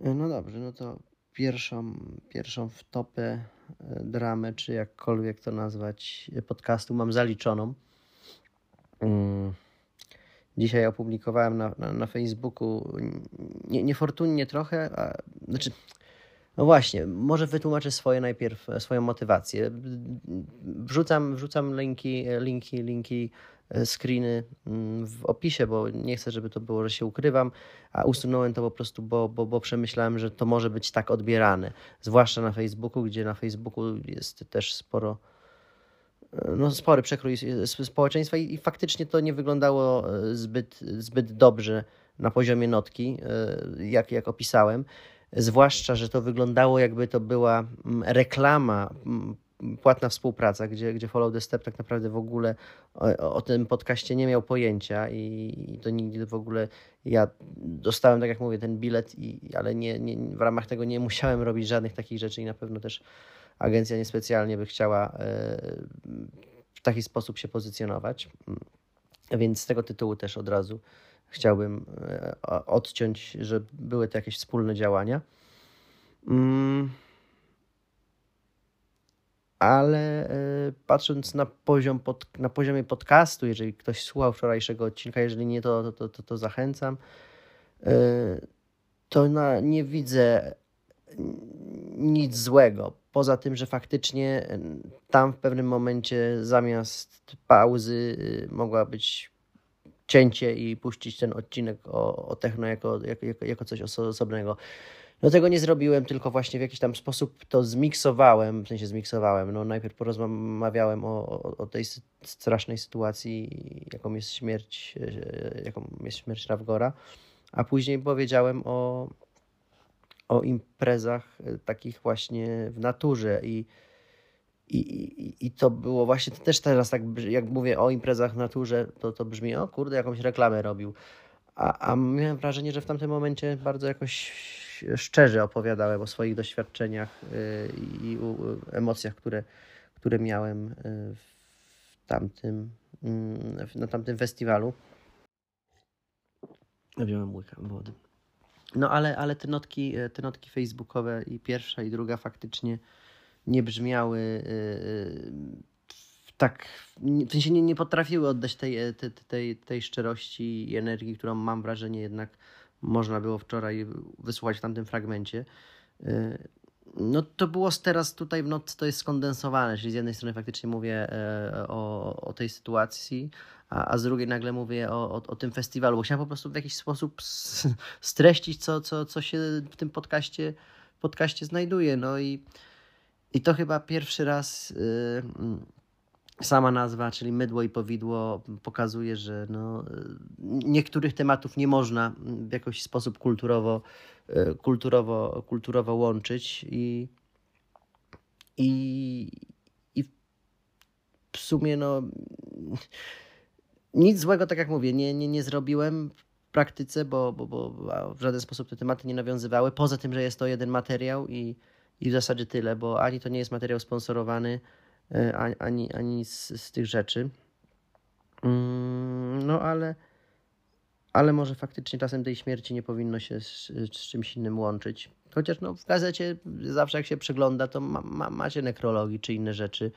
No dobrze, no to pierwszą, pierwszą wtopę e, dramę, czy jakkolwiek to nazwać, podcastu mam zaliczoną. Mm. Dzisiaj opublikowałem na, na, na Facebooku nie, niefortunnie trochę, a, znaczy, no właśnie, może wytłumaczę swoje najpierw, swoją motywację. Wrzucam, wrzucam linki, linki, linki E, screeny mm, w opisie, bo nie chcę, żeby to było, że się ukrywam, a usunąłem to po prostu, bo, bo, bo przemyślałem, że to może być tak odbierane, zwłaszcza na Facebooku, gdzie na Facebooku jest też sporo e, no, spory przekrój społeczeństwa i, i faktycznie to nie wyglądało e, zbyt, zbyt dobrze na poziomie notki, jak, jak opisałem. Zwłaszcza, że to wyglądało jakby to była mm, reklama mm, płatna współpraca, gdzie, gdzie Follow the Step tak naprawdę w ogóle o, o tym podcaście nie miał pojęcia i, i, to nigdy w ogóle ja dostałem, tak jak mówię, ten bilet, i, ale nie, nie, w ramach tego nie musiałem robić żadnych takich rzeczy i na pewno też agencja niespecjalnie by chciała e, w taki sposób się pozycjonować. Więc z tego tytułu też od razu chciałbym e, odciąć, że były to jakieś wspólne działania. Mm ale e, patrząc na poziom pod, na poziomie podcastu, jeżeli ktoś słuchał wczorajszego odcinka, jeżeli nie, to, to, to, to zachęcam, e, to na, nie widzę nic złego. Poza tym, że faktycznie tam w pewnym momencie zamiast pauzy mogła być cięcie i puścić ten odcinek o, o techno jako, jako, jako coś osobnego. No tego nie zrobiłem, tylko właśnie w jakiś tam sposób to zmiksowałem, w sensie zmiksowałem. No najpierw porozmawiałem o, o, o tej strasznej sytuacji, jaką jest śmierć, e, jaką jest śmierć Rawgora, a później powiedziałem o, o imprezach e, takich właśnie w naturze i i, i, I to było właśnie też teraz, tak jak mówię o imprezach w naturze, to, to brzmi, o kurde, jakąś reklamę robił. A, a miałem wrażenie, że w tamtym momencie bardzo jakoś szczerze opowiadałem o swoich doświadczeniach y, i emocjach, które, które miałem y, w tamtym, mm, na tamtym festiwalu. Wziąłem łyka wody. No ale, ale te, notki, y, te notki facebookowe i pierwsza i druga faktycznie nie brzmiały tak, w sensie nie, nie potrafiły oddać tej, tej, tej, tej szczerości i energii, którą mam wrażenie jednak można było wczoraj wysłuchać w tamtym fragmencie. Y, no to było teraz tutaj w nocy to jest skondensowane, czyli z jednej strony faktycznie mówię e, o, o tej sytuacji, a, a z drugiej nagle mówię o, o, o, tym festiwalu, bo chciałem po prostu w jakiś sposób streścić, co, co, co się w tym podcaście, podcaście znajduje. No i, i to chyba pierwszy raz yy, sama nazwa, czyli mydło i powidło, pokazuje, że no, niektórych tematów nie można w jakiś sposób kulturowo, kulturowo, kulturowo łączyć i, i, i w sumie no, nic złego, tak jak mówię, nie, nie, nie zrobiłem w praktyce, bo, bo, bo w żaden sposób te tematy nie nawiązywały, poza tym, że jest to jeden materiał i, i w zasadzie tyle, bo ani to nie jest materiał sponsorowany, ani, ani z, z tych rzeczy. Mm, no ale, ale może faktycznie czasem tej śmierci nie powinno się z, z czymś innym łączyć. Chociaż no, w gazecie zawsze jak się przegląda, to ma, ma, macie nekrologii czy inne rzeczy.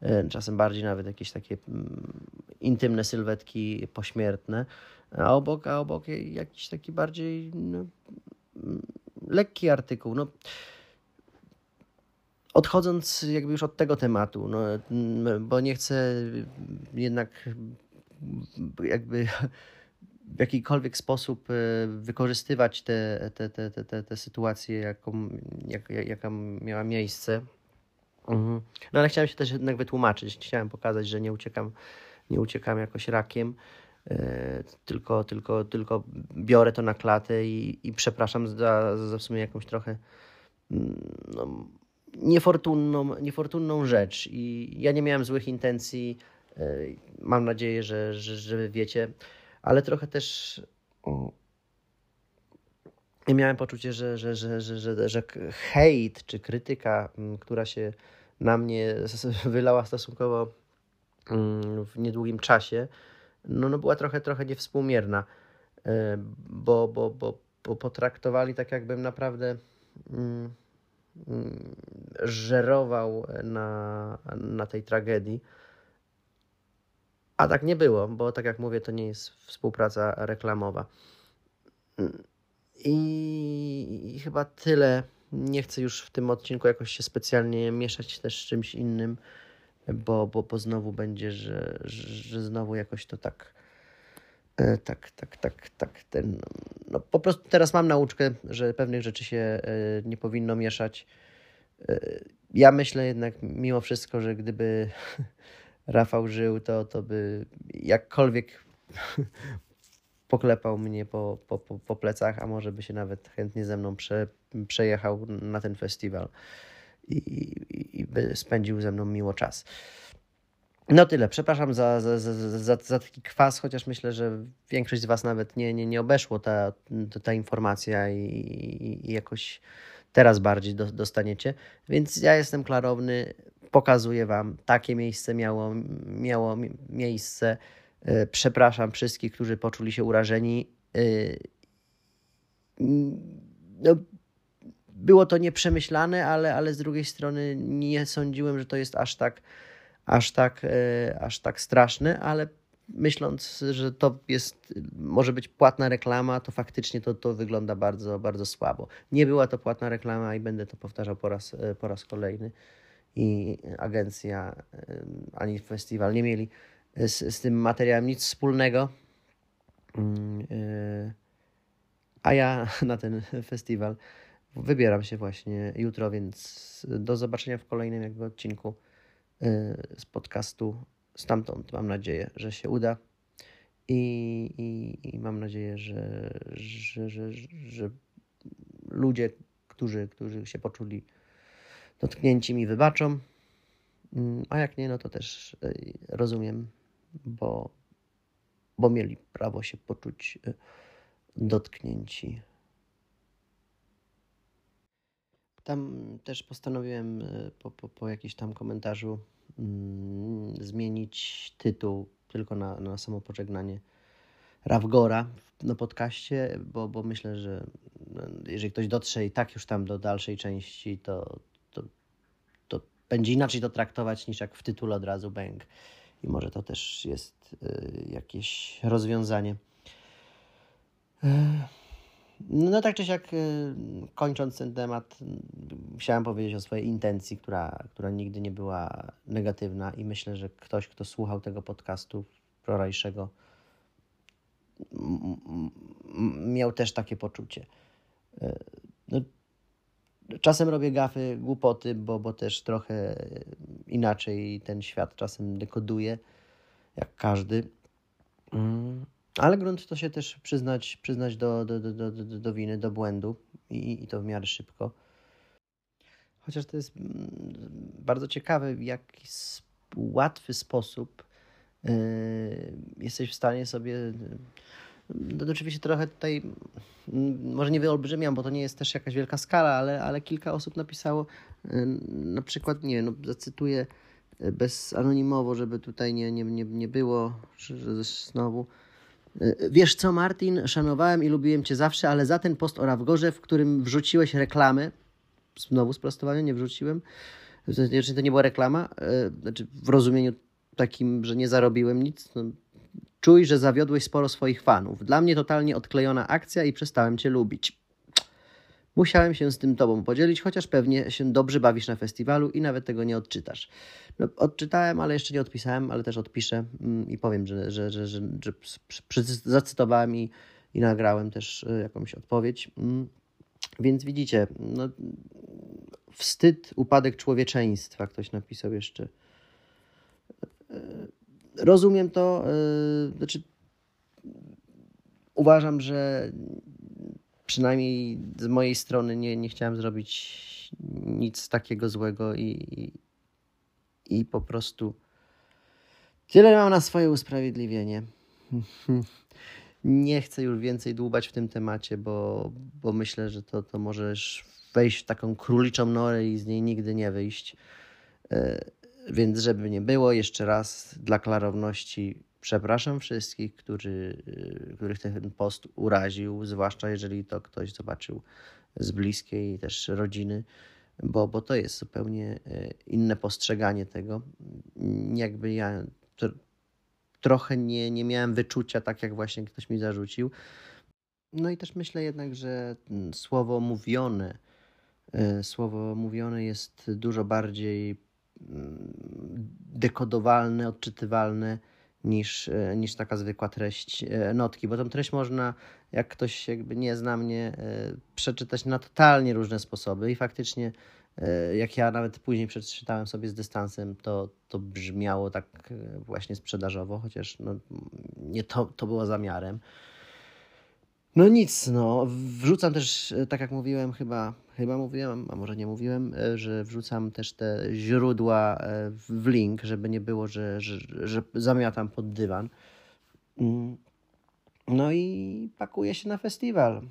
E, czasem bardziej nawet jakieś takie mm, intymne sylwetki pośmiertne, a obok, a obok jakiś taki bardziej no, mm, lekki artykuł. No, Odchodząc jakby już od tego tematu, no, bo nie chcę jednak jakby w jakikolwiek sposób e, wykorzystywać te, te, te, te, te sytuacje, jaką, jak, jaka miała miejsce. Mhm. No ale chciałem się też jednak wytłumaczyć. Chciałem pokazać, że nie uciekam, nie uciekam jakoś rakiem, e, tylko, tylko, tylko biorę to na klatę i, i przepraszam za, za w sumie jakąś trochę mm, no, niefortunną, niefortunną rzecz. I ja nie miałem złych intencji. E, mam nadzieję, że, że, że wiecie, ale trochę też miałem poczucie, że, że, że, że, że, że hejt czy krytyka, która się na mnie wylała stosunkowo w niedługim czasie, no, no była trochę, trochę niewspółmierna, e, bo, bo, bo potraktowali tak, jakbym naprawdę żerował na, na tej tragedii. A tak nie było, bo tak jak mówię, to nie jest współpraca reklamowa. I, i chyba tyle. Nie chcę już w tym odcinku jakoś się specjalnie mieszać też z czymś innym, bo, bo, bo znowu będzie, że, że znowu jakoś to tak tak, tak, tak, tak. Ten, no, po prostu teraz mam nauczkę, że pewnych rzeczy się e, nie powinno mieszać. E, ja myślę jednak mimo wszystko, że gdyby Rafał żył, to, to by jakkolwiek poklepał mnie po, po, po, po plecach, a może by się nawet chętnie ze mną prze, przejechał na ten festiwal i, i, i by spędził ze mną miło czas. No tyle. Przepraszam za, za, za, za, taki kwas, chociaż myślę, że większość z Was nawet nie, nie, nie obeszło ta, ta informacja i, i, i jakoś teraz bardziej do, dostaniecie. Więc ja jestem klarowny, pokazuję Wam, takie miejsce miało, miało miejsce. E, przepraszam wszystkich, którzy poczuli się urażeni. E, no, było to nieprzemyślane, ale, ale z drugiej strony nie sądziłem, że to jest aż tak aż tak, e, aż tak straszny, ale myśląc, że to jest, może być płatna reklama, to faktycznie to, to wygląda bardzo, bardzo słabo. Nie była to płatna reklama i będę to powtarzał po raz, e, po raz kolejny. I agencja e, ani festiwal nie mieli z, z tym materiałem nic wspólnego. Mm, a ja na ten festiwal wybieram się właśnie jutro, więc do zobaczenia w kolejnym jakby odcinku. Y, z podcastu stamtąd. Mam nadzieję, że się uda i, i, i mam nadzieję, że, że, że, że ludzie, którzy, którzy się poczuli dotknięci, mi wybaczą. Mm, a jak nie, no to też y, rozumiem, bo, bo mieli prawo się poczuć y, dotknięci. Tam też postanowiłem e, po, po, po jakimś tam komentarzu mm, zmienić tytuł tylko na, na samo pożegnanie Rawgora na podcaście, bo, bo myślę, że no, jeżeli ktoś dotrze i tak już tam do dalszej części, to, to, to będzie inaczej to traktować niż jak w tytule od razu bang. I może to też jest y, jakieś rozwiązanie. Y no tak czy siak, y, kończąc ten temat, chciałem powiedzieć o swojej intencji, która, która nigdy nie była negatywna i myślę, że ktoś, kto słuchał tego podcastu wczorajszego, miał też takie poczucie. Y, no, czasem robię gafy, głupoty, bo, bo też trochę inaczej ten świat czasem dekoduje, jak każdy. Mm. Ale grunt to się też przyznać, przyznać do, do, do, do, do winy, do błędu i, i to w miarę szybko. Chociaż to jest mm, bardzo ciekawe, w jaki łatwy sposób yy, jesteś w stanie sobie. No, oczywiście trochę tutaj, mm, może nie wyolbrzymiam, bo to nie jest też jakaś wielka skala, ale, ale kilka osób napisało, yy, na przykład, nie no, zacytuję yy, bez anonimowo, żeby tutaj nie, nie, nie, nie było, że, że znowu wiesz co, Martin, szanowałem i lubiłem Cię zawsze, ale za ten post o Rawgorze, w którym wrzuciłeś reklamę, znowu sprostowanie, nie wrzuciłem, znaczy to nie była reklama, e, znaczy w rozumieniu takim, że nie zarobiłem nic, no, czuj, że zawiodłeś sporo swoich fanów. Dla mnie totalnie odklejona akcja i przestałem Cię lubić. Musiałem się z tym tobą podzielić, chociaż pewnie się dobrze bawisz na festiwalu i nawet tego nie odczytasz. No, odczytałem, ale jeszcze nie odpisałem, ale też odpiszę mm, i powiem, że, że, że, że, zacytowałem i, i nagrałem też y, jakąś odpowiedź. Mm. Więc widzicie, no, wstyd, upadek człowieczeństwa, ktoś napisał jeszcze. Y, rozumiem to, yy, znaczy uważam, że przynajmniej z mojej strony nie, nie chciałem zrobić nic takiego złego i, i, i po prostu tyle mam na swoje usprawiedliwienie. Nie chcę już więcej dłubać w tym temacie, bo, bo myślę, że to, to możesz wejść w taką króliczą norę i z niej nigdy nie wyjść. E, więc żeby nie było, jeszcze raz dla klarowności Przepraszam wszystkich, którzy, których ten post uraził, zwłaszcza jeżeli to ktoś zobaczył z bliskiej też rodziny, bo, bo to jest zupełnie inne postrzeganie tego. Jakby ja trochę nie, nie miałem wyczucia, tak jak właśnie ktoś mi zarzucił. No i też myślę jednak, że mm, słowo mówione, e, słowo mówione jest dużo bardziej mm, dekodowalne, odczytywalne niż, e, niż taka zwykła treść e, notki, bo tą treść można, jak ktoś jakby nie zna mnie, przeczytać na totalnie różne sposoby i faktycznie jak ja nawet później przeczytałem sobie z dystansem, to, to brzmiało tak właśnie sprzedażowo, chociaż no, nie to, to było zamiarem. No nic, no. Wrzucam też, e, tak jak mówiłem, chyba, chyba mówiłem, a może nie mówiłem, e, że wrzucam też te źródła e, w link, żeby nie było, że, że, że zamiatam pod dywan. Mm. No i pakuję się na festiwal.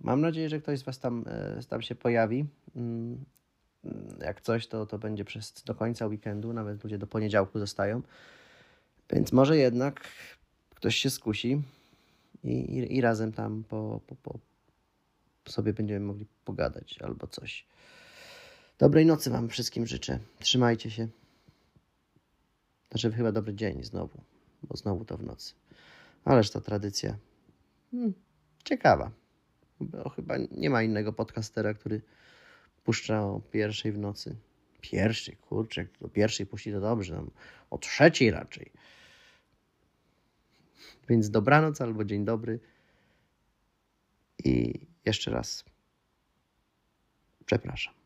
Mam nadzieję, że ktoś z Was tam, tam się pojawi. Mm. Jak coś, to, to będzie przez do końca weekendu, nawet ludzie do poniedziałku zostają. Więc może jednak ktoś się skusi i, i, i razem tam po, po, po sobie będziemy mogli pogadać albo coś. Dobrej nocy Wam wszystkim życzę. Trzymajcie się. Znaczy chyba dobry dzień znowu, bo znowu to w nocy. Ależ ta tradycja hmm, ciekawa. Bo chyba nie ma innego podcastera, który puszcza o pierwszej w nocy. Pierwszej, kurczę, do pierwszej puści to dobrze, o trzeciej raczej. Więc dobranoc albo dzień dobry. I jeszcze raz przepraszam.